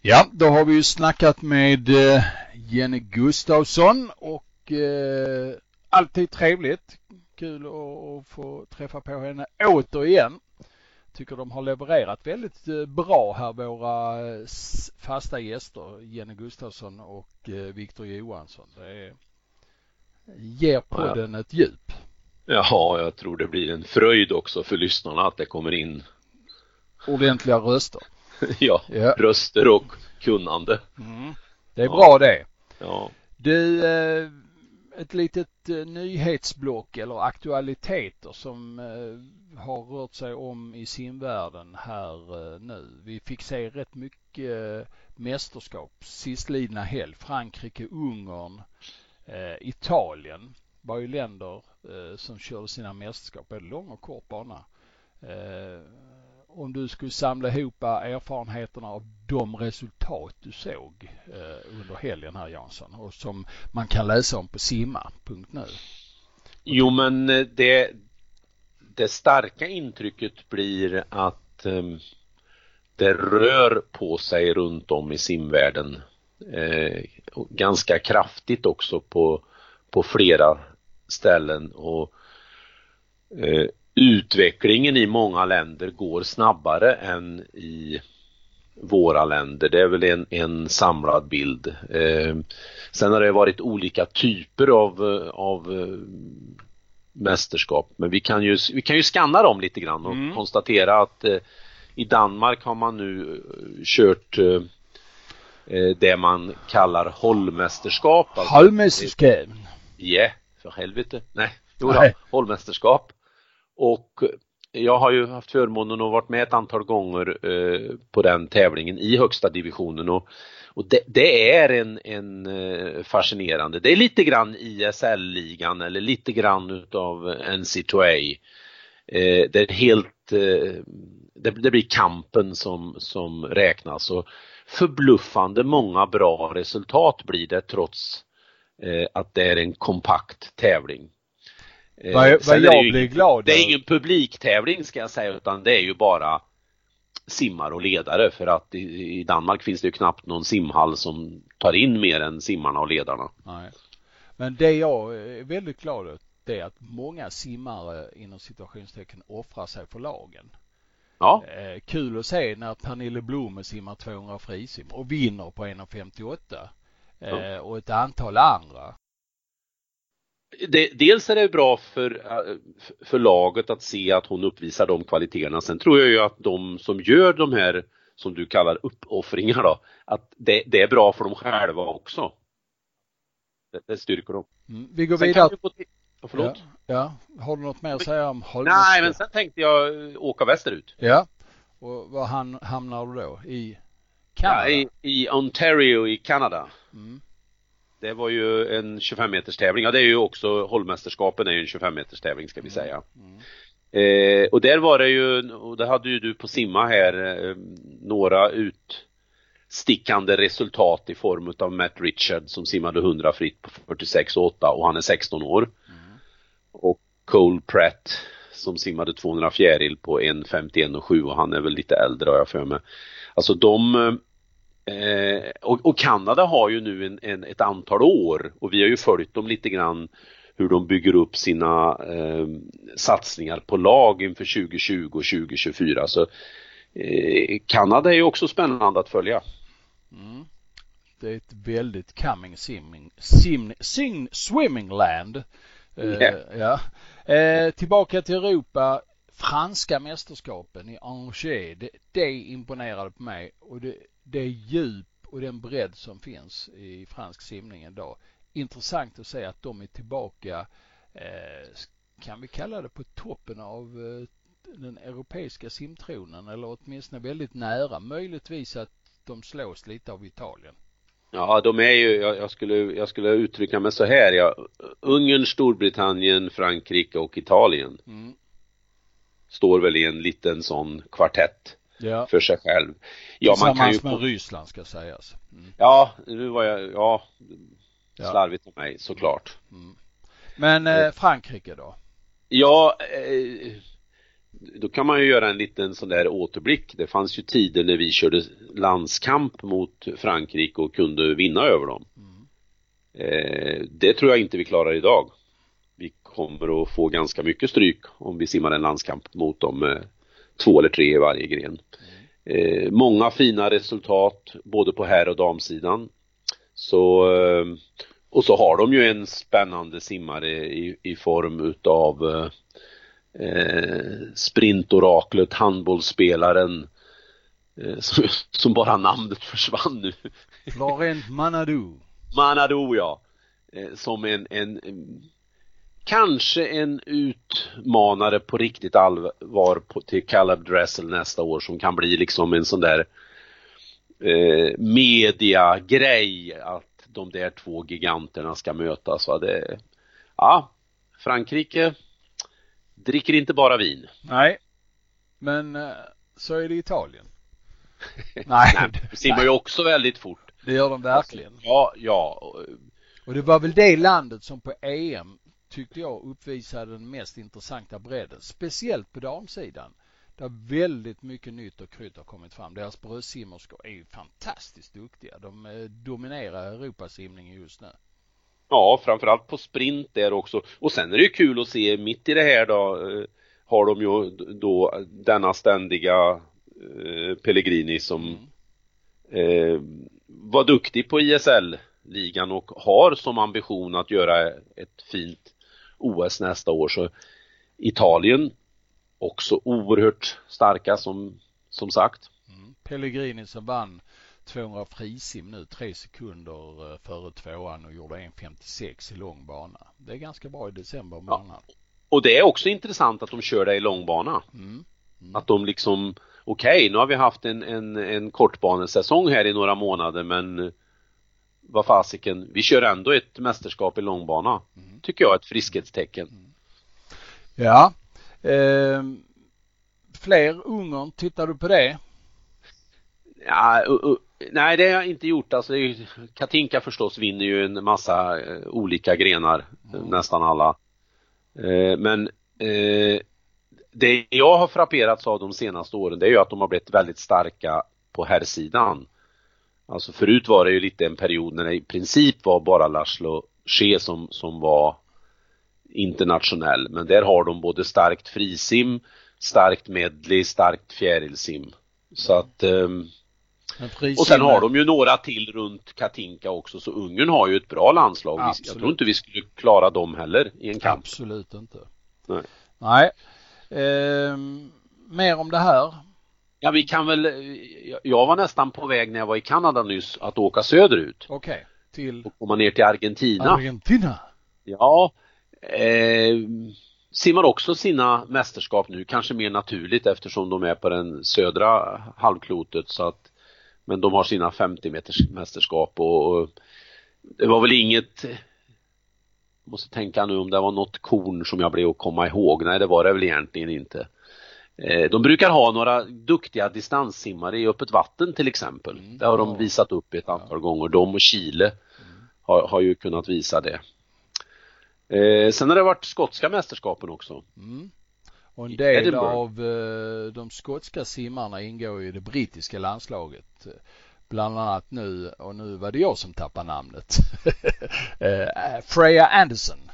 Ja, då har vi ju snackat med eh, Jenny Gustavsson och eh, alltid trevligt. Kul att få träffa på henne återigen. Tycker de har levererat väldigt eh, bra här våra eh, fasta gäster Jenny Gustafsson och eh, Viktor Johansson. Det är, ger podden ja. ett djup. Jaha, jag tror det blir en fröjd också för lyssnarna att det kommer in ordentliga röster. (laughs) ja, ja, röster och kunnande. Mm. Det är ja. bra det. Ja. Du, eh, ett litet eh, nyhetsblock eller aktualiteter som eh, har rört sig om i simvärlden här nu. Vi fick se rätt mycket mästerskap sistlidna helg. Frankrike, Ungern, Italien var ju länder som körde sina mästerskap, både lång och kort bana om du skulle samla ihop erfarenheterna av de resultat du såg eh, under helgen här Jansson och som man kan läsa om på simma.nu? Jo men eh, det, det starka intrycket blir att um, det rör på sig runt om i simvärlden eh, ganska kraftigt också på, på flera ställen och eh, utvecklingen i många länder går snabbare än i våra länder. Det är väl en, en samlad bild. Eh, sen har det varit olika typer av, av eh, mästerskap men vi kan ju, vi kan ju skanna dem lite grann och mm. konstatera att eh, i Danmark har man nu eh, kört eh, eh, det man kallar hållmästerskap. Alltså, hållmästerskap? Ja, yeah, för helvete. Nej, jo då, hållmästerskap. Och eh, jag har ju haft förmånen att varit med ett antal gånger eh, på den tävlingen i högsta divisionen och, och det, det, är en, en eh, fascinerande, det är lite grann ISL-ligan eller lite grann utav NC2A. Eh, det är helt, eh, det, det, blir kampen som, som räknas och förbluffande många bra resultat blir det trots eh, att det är en kompakt tävling. Eh, vad, vad jag blir glad Det är ingen publiktävling ska jag säga utan det är ju bara simmare och ledare för att i, i Danmark finns det ju knappt någon simhall som tar in mer än simmarna och ledarna. Nej. Men det jag är väldigt glad åt det är att många simmare inom situationstecken offrar sig för lagen. Ja. Eh, kul att se när Pernille Blom simmar 200 frisim och vinner på 1.58. Eh, ja. Och ett antal andra det, dels är det bra för, för laget att se att hon uppvisar de kvaliteterna. Sen tror jag ju att de som gör de här, som du kallar uppoffringar då, att det, det är bra för dem själva också. Det, det styrker dem. Mm. Vi går vidare. Vi oh, förlåt? Ja, ja, har du något mer att säga om Holmöska? Nej, men sen tänkte jag åka västerut. Ja, och var hamnar du då? I Kanada? Ja, i, i Ontario i Kanada. Mm. Det var ju en 25 meters tävling. Ja, det är ju också hållmästerskapen är ju en 25 meters tävling ska vi mm. säga. Mm. Eh, och där var det ju, och det hade ju du på simma här, eh, några utstickande resultat i form av Matt Richard som simmade 100 fritt på 46 och 8 och han är 16 år. Mm. Och Cole Pratt som simmade 200 fjäril på 1.51 och 7 och han är väl lite äldre har jag för mig. Alltså de eh, och, och, Kanada har ju nu en, en, ett antal år och vi har ju följt dem lite grann hur de bygger upp sina eh, satsningar på lag inför 2020 och 2024. Så eh, Kanada är ju också spännande att följa. Mm. Det är ett väldigt coming simming, sim, sim, swimming land. Yeah. ja. Eh, tillbaka till Europa. Franska mästerskapen i Angers, det, det imponerade på mig och det, det djup och den bredd som finns i fransk simning idag. Intressant att se att de är tillbaka, eh, kan vi kalla det på toppen av eh, den europeiska simtronen eller åtminstone väldigt nära. Möjligtvis att de slås lite av Italien. Ja, de är ju, jag, jag, skulle, jag skulle uttrycka mig så här, ja, Ungern, Storbritannien, Frankrike och Italien. Mm. Står väl i en liten sån kvartett ja. för sig själv. Ja, man kan ju... med Ryssland ska sägas. Mm. Ja, nu var jag, ja, slarvigt av mig såklart. Mm. Men eh, Frankrike då? Ja, eh, då kan man ju göra en liten sån där återblick. Det fanns ju tider när vi körde landskamp mot Frankrike och kunde vinna över dem. Mm. Eh, det tror jag inte vi klarar idag. kommer att få ganska mycket stryk om vi simmar en landskamp mot dem med två eller tre i varje gren. Eh, många fina resultat både på herr och damsidan. Så, eh, och så har de ju en spännande simmare i, i form utav eh, sprintoraklet, handbollsspelaren eh, som, som, bara namnet försvann nu. Florent Manadou. Manadou ja. Eh, som en, en, en kanske en utmanare på riktigt allvar på, till Caleb Dressel nästa år som kan bli liksom en sån där eh, media-grej att de där två giganterna ska mötas. Va? Det, ja, Frankrike dricker inte bara vin. Nej, men eh, så är det Italien. (laughs) nej, nej de simmar ju också väldigt fort. Det gör de verkligen. Ja, ja. Och det var väl det landet som på EM tyckte jag uppvisade den mest intressanta bredden. Speciellt på damsidan. Där väldigt mycket nytt och krydd har kommit fram. Deras bröstsimmerskor är ju fantastiskt duktiga. De eh, dominerar Europasimningen just nu. Ja, framförallt på sprint där också. Och sen är det ju kul att se mitt i det här då eh, har de ju då denna ständiga eh, Pellegrini som mm. eh, var duktig på ISL-ligan och har som ambition att göra ett fint OS nästa år så Italien också oerhört starka som, som sagt. Mm. Pellegrini som vann 200 frisim nu tre sekunder eh, före tvåan och gjorde 1.56 i lång bana. Det är ganska bra i december månad. Ja. Och det är också intressant att de kör det i långbana. Mm. Mm. Att de liksom, okej okay, nu har vi haft en, en, en kortbanesäsong här i några månader men vad fasiken, vi kör ändå ett mästerskap i långbana. Mm. Tycker jag är ett friskhetstecken. Mm. Ja. Eh, fler Ungern, tittar du på det? Ja, uh, uh, nej det har jag inte gjort. Alltså, Katinka förstås vinner ju en massa uh, olika grenar, mm. nästan alla. Eh, men eh, det jag har frapperats av de senaste åren det är ju att de har blivit väldigt starka på herrsidan. Alltså förut var det ju lite en period när det i princip var bara Laszlo Ske som, som var internationell. Men där har de både starkt frisim, starkt medley, starkt fjärilsim. Så att um, och sen har de ju några till runt Katinka också så Ungern har ju ett bra landslag. Absolut. Jag tror inte vi skulle klara dem heller i en kamp. Absolut inte. Nej. Nej. Ehm, mer om det här. Ja, vi kan väl, jag var nästan på väg när jag var i Kanada nyss att åka söderut. Okej, okay. till? Och komma ner till Argentina. Argentina? Ja, eh, simmar också sina mästerskap nu, kanske mer naturligt eftersom de är på den södra halvklotet så att men de har sina 50 meters mästerskap och, och det var väl inget måste tänka nu om det var något korn som jag blev att komma ihåg. Nej, det var det väl egentligen inte. Eh, de brukar ha några duktiga distanssimmare i öppet vatten till exempel. Mm. Det har de visat upp ett antal gånger. De och Chile mm. har, har, ju kunnat visa det. Eh, sen har det varit skotska mästerskapen också. Mm. Och en del av eh, de skotska simmarna ingår i det brittiska landslaget. Bland annat nu, och nu var det jag som tappade namnet, (laughs) Freya Anderson.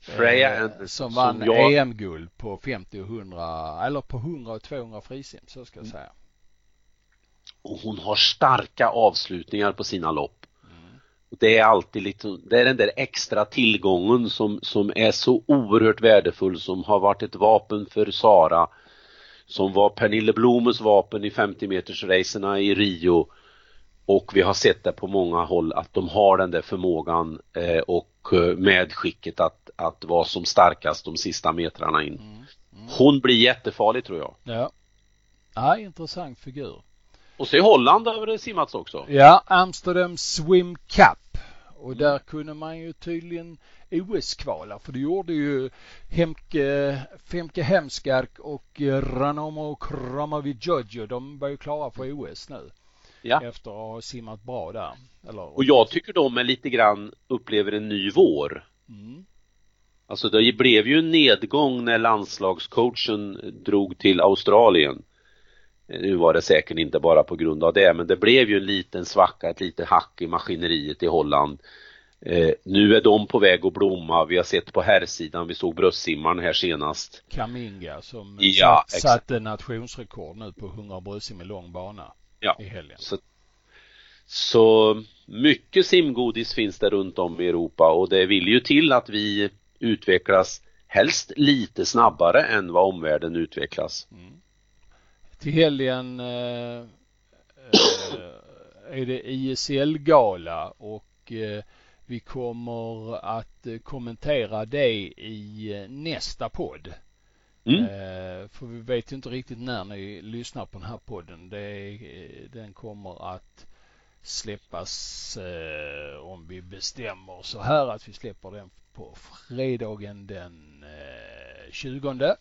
Freja eh, Anderson. Som vann jag... EM-guld på 50 och 100, eller på 100 och 200 frisim, så ska jag mm. säga. Och hon har starka avslutningar på sina lopp. Mm. Det är alltid lite, det är den där extra tillgången som, som är så oerhört värdefull som har varit ett vapen för Sara. Som var Pernille Blomes vapen i 50 meters racerna i Rio. Och vi har sett det på många håll att de har den där förmågan eh, och eh, medskicket att, att vara som starkast de sista metrarna in. Mm. Mm. Hon blir jättefarlig tror jag. Ja. Ja, intressant figur. Och så i Holland har det simmats också. Ja, Amsterdam Swim Cup. Och där kunde man ju tydligen OS-kvala för det gjorde ju Hemke, Femke Hemskark och Ranomo Kramavidjojo. De var ju klara för OS nu ja. efter att ha simmat bra där. Eller, och jag tycker de är lite grann upplever en ny vår. Mm. Alltså det blev ju en nedgång när landslagscoachen drog till Australien. Nu var det säkert inte bara på grund av det men det blev ju en liten svacka, ett litet hack i maskineriet i Holland. Eh, nu är de på väg att blomma. Vi har sett på herrsidan, vi såg bröstsimmaren här senast. Kaminga som ja, satt, satte nationsrekord nu på 100 bröstsim i lång bana ja. i helgen. Så, så mycket simgodis finns det runt om i Europa och det vill ju till att vi utvecklas helst lite snabbare än vad omvärlden utvecklas. Mm. Till helgen eh, eh, är det ISL-gala och eh, vi kommer att kommentera det i nästa podd. Mm. Eh, för vi vet ju inte riktigt när ni lyssnar på den här podden. Det, eh, den kommer att släppas eh, om vi bestämmer så här att vi släpper den på fredagen den 20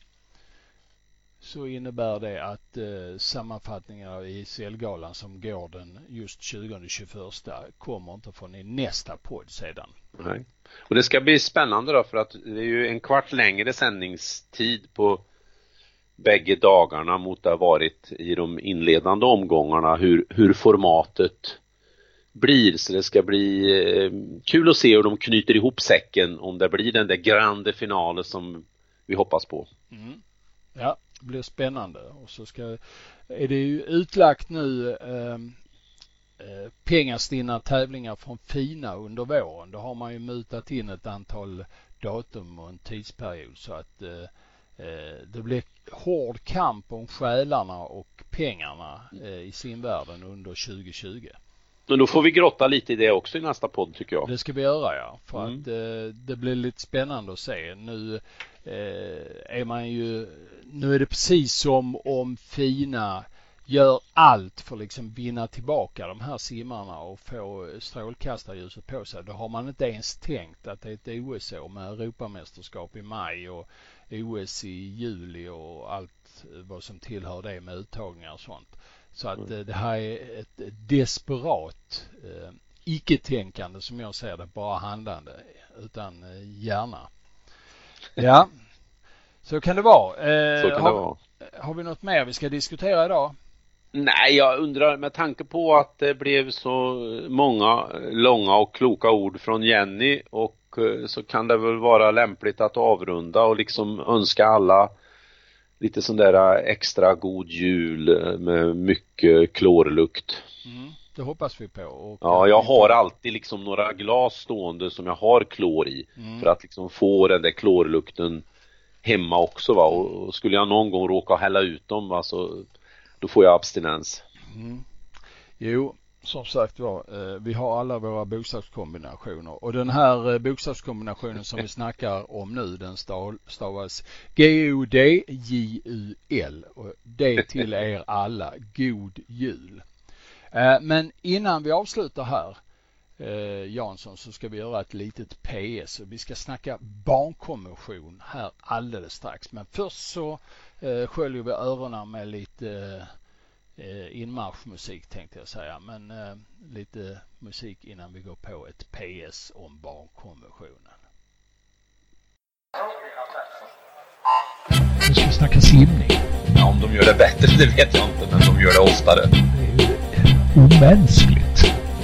så innebär det att sammanfattningen av ISL-galan som går den just 20-21 kommer inte från i nästa podd sedan. Nej. Och det ska bli spännande då för att det är ju en kvart längre sändningstid på bägge dagarna mot det har varit i de inledande omgångarna hur, hur formatet blir så det ska bli eh, kul att se hur de knyter ihop säcken om det blir den där grande finalen som vi hoppas på. Mm. Ja, det blir spännande och så ska är det ju utlagt nu eh, pengastinna tävlingar från FINA under våren. Då har man ju mutat in ett antal datum och en tidsperiod så att eh, eh det blir hård kamp om själarna och pengarna eh, i simvärlden under 2020. Men då får vi grotta lite i det också i nästa podd tycker jag. Det ska vi göra ja. För mm. att eh, det blir lite spännande att se. Nu eh, är man ju, nu är det precis som om Fina gör allt för att liksom vinna tillbaka de här simmarna och få strålkastarljuset på sig. Då har man inte ens tänkt att det är ett OS år med Europamästerskap i maj och OS i juli och allt vad som tillhör det med uttagningar och sånt. Så att mm. det här är ett desperat eh, icke-tänkande som jag ser det, bara handlande utan eh, hjärna. Ja, så kan det vara. Eh, så kan har, det vara. Har vi något mer vi ska diskutera idag? Nej, jag undrar med tanke på att det blev så många långa och kloka ord från Jenny och eh, så kan det väl vara lämpligt att avrunda och liksom önska alla lite sån där extra god jul eh, med mycket klorlukt. Mm, det hoppas vi på. Och ja, jag har alltid liksom några glas stående som jag har klor i mm. för att liksom få den där klorlukten hemma också va och skulle jag någon gång råka hälla ut dem va så då får jag abstinens. Mm. Jo, som sagt var, eh, vi har alla våra bokstavskombinationer och den här eh, bokstavskombinationen som vi (laughs) snackar om nu den stavas G-O-D-J-U-L och det till (laughs) er alla, God Jul. Eh, men innan vi avslutar här Jansson så ska vi göra ett litet PS och vi ska snacka barnkonvention här alldeles strax. Men först så sköljer vi öronen med lite eh, inmarschmusik tänkte jag säga. Men eh, lite musik innan vi går på ett PS om barnkonventionen. Nu ska vi snacka simning. Ja, om de gör det bättre (laughs) det vet jag inte, men de gör det oftare. Det är ju omänskligt.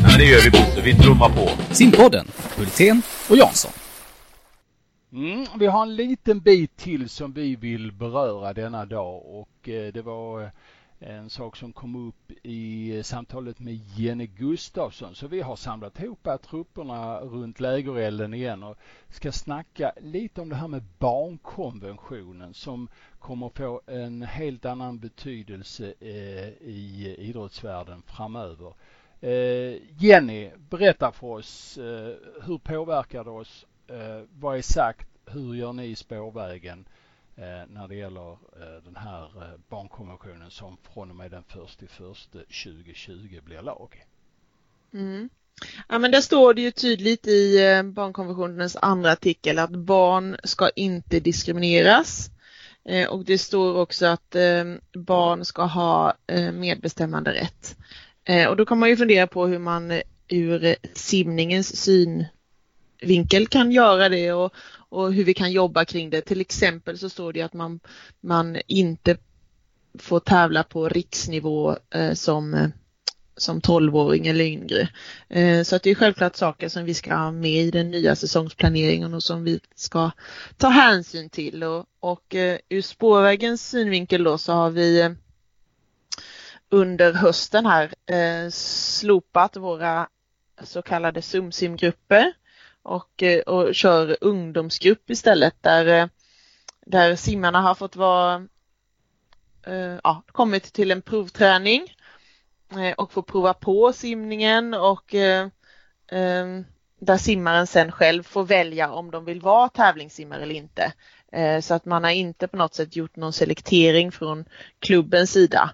Ja, men det gör vi Bosse, vi trummar på. Simpodden, Hultén och Jansson. Mm, vi har en liten bit till som vi vill beröra denna dag och eh, det var en sak som kom upp i samtalet med Jenny Gustafsson. Så vi har samlat ihop trupperna runt lägerelden igen och ska snacka lite om det här med barnkonventionen som kommer få en helt annan betydelse eh, i idrottsvärlden framöver. Eh, Jenny, berätta för oss eh, hur påverkar det oss? Eh, vad är sagt? Hur gör ni i spårvägen? När det gäller den här barnkonventionen som från och med den 1 i 2020 blir lag. Mm. Ja men där står det ju tydligt i barnkonventionens andra artikel att barn ska inte diskrimineras. Och det står också att barn ska ha medbestämmande rätt. Eh, och då kan man ju fundera på hur man eh, ur simningens synvinkel kan göra det och, och hur vi kan jobba kring det. Till exempel så står det att man, man inte får tävla på riksnivå eh, som eh, som 12-åring eller yngre. Eh, så att det är självklart saker som vi ska ha med i den nya säsongsplaneringen och som vi ska ta hänsyn till. Och, och eh, ur spårvägens synvinkel då så har vi under hösten här eh, slopat våra så kallade sumsimgrupper och, eh, och kör ungdomsgrupp istället där, eh, där simmarna har fått vara ja, kommit till en provträning och får prova på simningen och där simmaren sen själv får välja om de vill vara tävlingssimmare eller inte. Så att man har inte på något sätt gjort någon selektering från klubbens sida.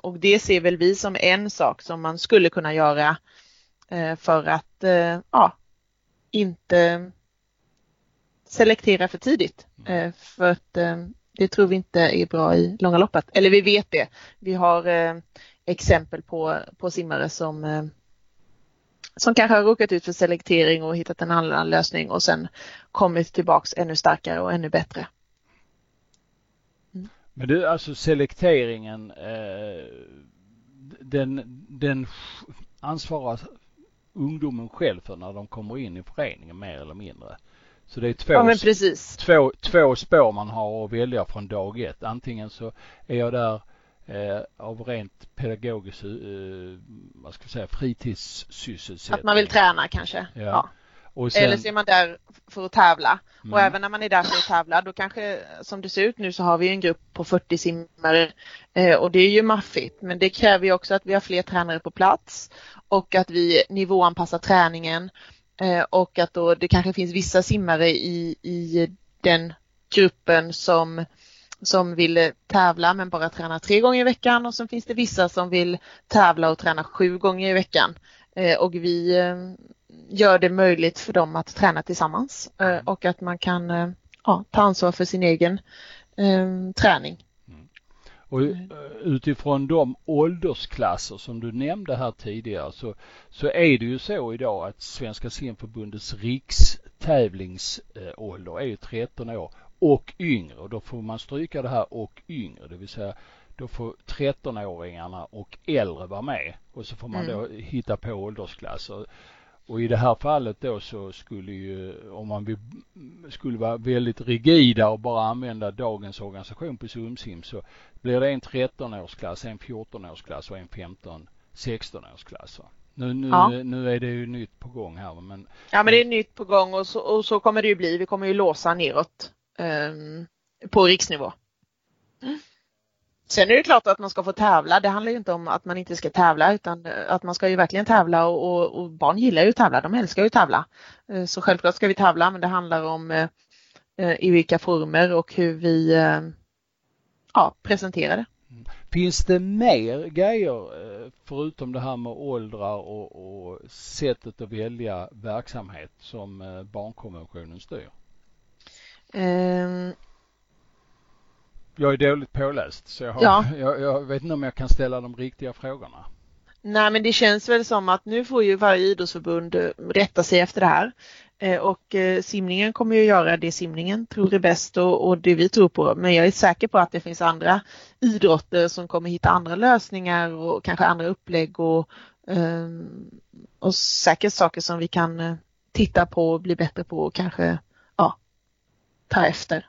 Och det ser väl vi som en sak som man skulle kunna göra för att ja, inte selektera för tidigt. För att det tror vi inte är bra i långa loppet. Eller vi vet det. Vi har exempel på, på simmare som eh, som kanske har råkat ut för selektering och hittat en annan lösning och sen kommit tillbaks ännu starkare och ännu bättre. Men du, alltså selekteringen, eh, den, den ansvarar ungdomen själv för när de kommer in i föreningen mer eller mindre. Så det är två, ja, två, två spår man har att välja från dag ett. Antingen så är jag där eh, av rent pedagogisk, eh, vad ska jag säga, fritidssysselsättning. Att man vill träna kanske. Ja. ja. Sen... Eller så är man där för att tävla. Mm. Och även när man är där för att tävla, då kanske som det ser ut nu så har vi en grupp på 40 simmare eh, och det är ju maffigt. Men det kräver ju också att vi har fler tränare på plats och att vi nivåanpassar träningen eh, och att då det kanske finns vissa simmare i, i den gruppen som som vill tävla men bara träna tre gånger i veckan och sen finns det vissa som vill tävla och träna sju gånger i veckan. Eh, och vi eh, gör det möjligt för dem att träna tillsammans eh, och att man kan ja, ta ansvar för sin egen träning. Mm. Och utifrån de åldersklasser som du nämnde här tidigare så, så är det ju så idag att Svenska simförbundets rikstävlingsålder är 13 år och yngre och då får man stryka det här och yngre, det vill säga då får 13-åringarna och äldre vara med och så får man mm. då hitta på åldersklasser. Och i det här fallet då så skulle ju, om man skulle vara väldigt rigida och bara använda dagens organisation på Sumsim så blir det en 13-årsklass, en 14-årsklass och en 15-16-årsklass. Nu, nu, ja. nu är det ju nytt på gång här men. Ja men det är nytt på gång och så, och så kommer det ju bli. Vi kommer ju låsa neråt Ehm, på riksnivå. Sen är det klart att man ska få tävla. Det handlar ju inte om att man inte ska tävla utan att man ska ju verkligen tävla och, och, och barn gillar ju att tävla. De älskar ju att tävla. Eh, så självklart ska vi tävla men det handlar om eh, eh, i vilka former och hur vi ja, presenterar det. Finns det mer grejer förutom det här med åldrar och, och sättet att välja verksamhet som barnkonventionen styr? Um, jag är dåligt påläst så jag, har, ja. (laughs) jag, jag, vet inte om jag kan ställa de riktiga frågorna. Nej men det känns väl som att nu får ju varje idrottsförbund eh, rätta sig efter det här. Eh, och eh, simningen kommer ju göra det simningen tror är bäst och, och, det vi tror på. Men jag är säker på att det finns andra idrotter som kommer hitta andra lösningar och kanske andra upplägg och, ehm, och säkert saker som vi kan titta på och bli bättre på och kanske ta efter?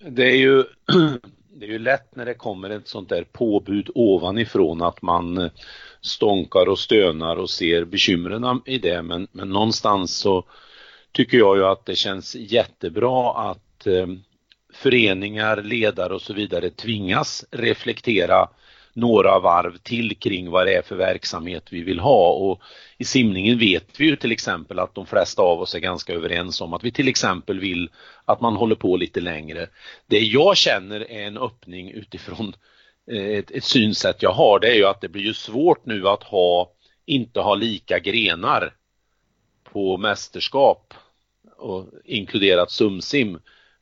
Det är ju, (clears throat) det är ju lätt när det kommer ett sånt där påbud ovanifrån att man eh, stånkar och stönar och ser bekymren i det men, men någonstans så tycker jag ju att det känns jättebra att eh, föreningar, ledare och så vidare tvingas reflektera några varv till kring vad det är för verksamhet vi vill ha och i simningen vet vi ju till exempel att de flesta av oss är ganska överens om att vi till exempel vill att man håller på lite längre. Det jag känner är en öppning utifrån eh, ett, ett synsätt jag har det är ju att det blir ju svårt nu att ha inte ha lika grenar på mästerskap och inkluderat sumsim Eh,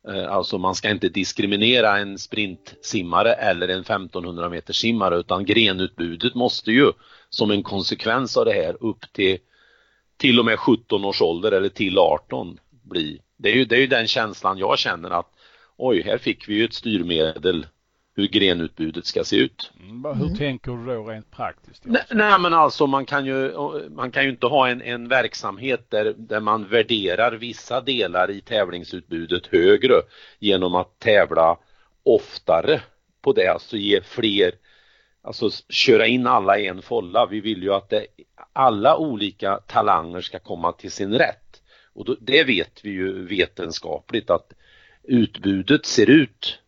Eh, alltså man ska inte diskriminera en sprintsimmare eller en 1500 meter simmare utan grenutbudet måste ju som en konsekvens av det här upp till till och med 17 års ålder eller till 18 bli. Det är ju, det är ju den känslan jag känner att oj, här fick vi ju ett styrmedel hur grenutbudet ska se ut. Mm, hur mm. tänker du då rent praktiskt? Nej, nej, men alltså man kan ju, man kan ju inte ha en, en verksamhet där, där man värderar vissa delar i tävlingsutbudet högre genom att tävla oftare på det, alltså ge fler, alltså köra in alla i en folla. Vi vill ju att det, alla olika talanger ska komma till sin rätt. Och då, det vet vi ju vetenskapligt att utbudet ser ut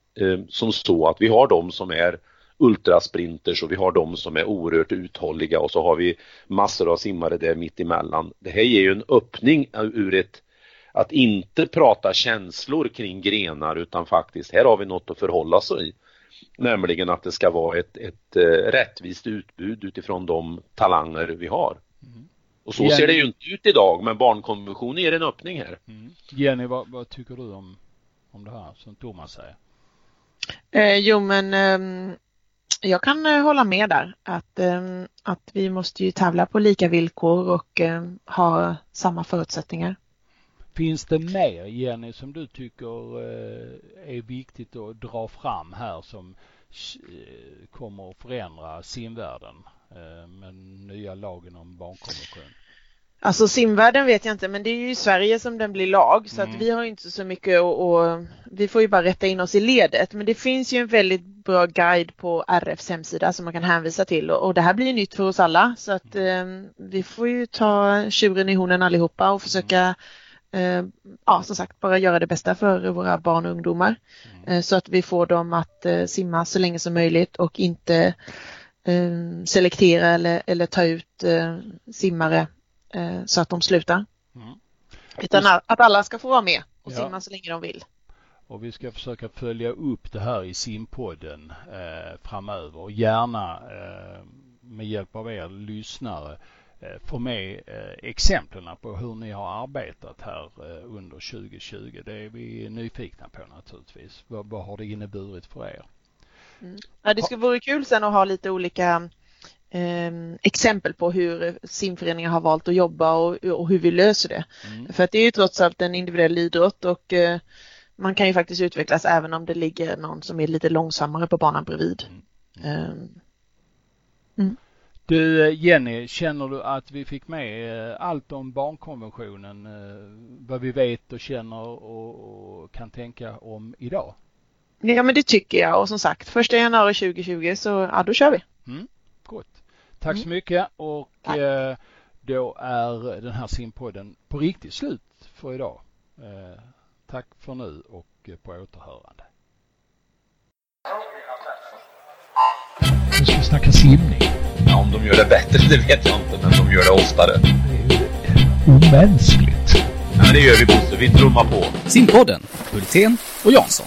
som så att vi har de som är ultrasprinters och vi har de som är oerhört uthålliga och så har vi massor av simmare där mitt emellan. Det här ger ju en öppning ur ett att inte prata känslor kring grenar utan faktiskt här har vi något att förhålla sig i. Nämligen att det ska vara ett, ett uh, rättvist utbud utifrån de talanger vi har. Mm. Och så Jenny... ser det ju inte ut idag men barnkonventionen ger en öppning här. Mm. Jenny, vad, vad, tycker du om, om det här som Thomas säger? Eh, jo men eh, jag kan eh, hålla med där att, eh, att vi måste ju tävla på lika villkor och ehm, ha samma förutsättningar. Finns det mer Jenny som du tycker eh, är viktigt att dra fram här som eh, kommer att förändra simvärlden eh, med nya lagen om barnkonvention? Alltså simvärlden vet jag inte men det är ju i Sverige som den blir lag så mm. att vi har inte så mycket och, vi får ju bara rätta in oss i ledet. Men det finns ju en väldigt bra guide på RFs hemsida som man kan hänvisa till och, och det här blir nytt för oss alla. Så att eh, vi får ju ta tjuren i hornen allihopa och försöka eh, ja som sagt bara göra det bästa för våra barn och ungdomar. Mm. eh, så att vi får dem att eh, simma så länge som möjligt och inte eh, selektera eller, eller ta ut eh, simmare eh, så att de slutar. Mm. Utan att alla ska få vara med och ja. simma så länge de vill. Och vi ska försöka följa upp det här i simpodden eh, framöver. Gärna eh, med hjälp av er lyssnare eh, få med eh, exemplen på hur ni har arbetat här eh, under 2020. Det är vi nyfikna på naturligtvis. Vad, vad har det inneburit för er? Mm. Ja, det skulle vara kul sen att ha lite olika exempel på hur simföreningar har valt att jobba och, och hur vi löser det. Mm. För att det är ju trots allt en individuell idrott och eh, man kan ju faktiskt utvecklas även om det ligger någon som är lite långsammare på banan bredvid. Mm. Ehm, mm. Du Jenny, känner du att vi fick med eh, allt om barnkonventionen, eh, vad vi vet och känner och, och kan tänka om idag? Ja men det tycker jag och som sagt första januari 2020 så ja då kör vi. Mm. Gott. Tack mm. så mycket och Tack. Eh, då är den här simpodden på riktigt slut för idag. Eh, tack för nu och på återhörande. Nu ska vi snacka simning. Ja, om de gör det bättre (laughs) det vet jag inte, men de gör det oftare. Det är omänskligt. Ja, men det gör vi Bosse, vi trummar på. Simpodden, Hultén och Jansson.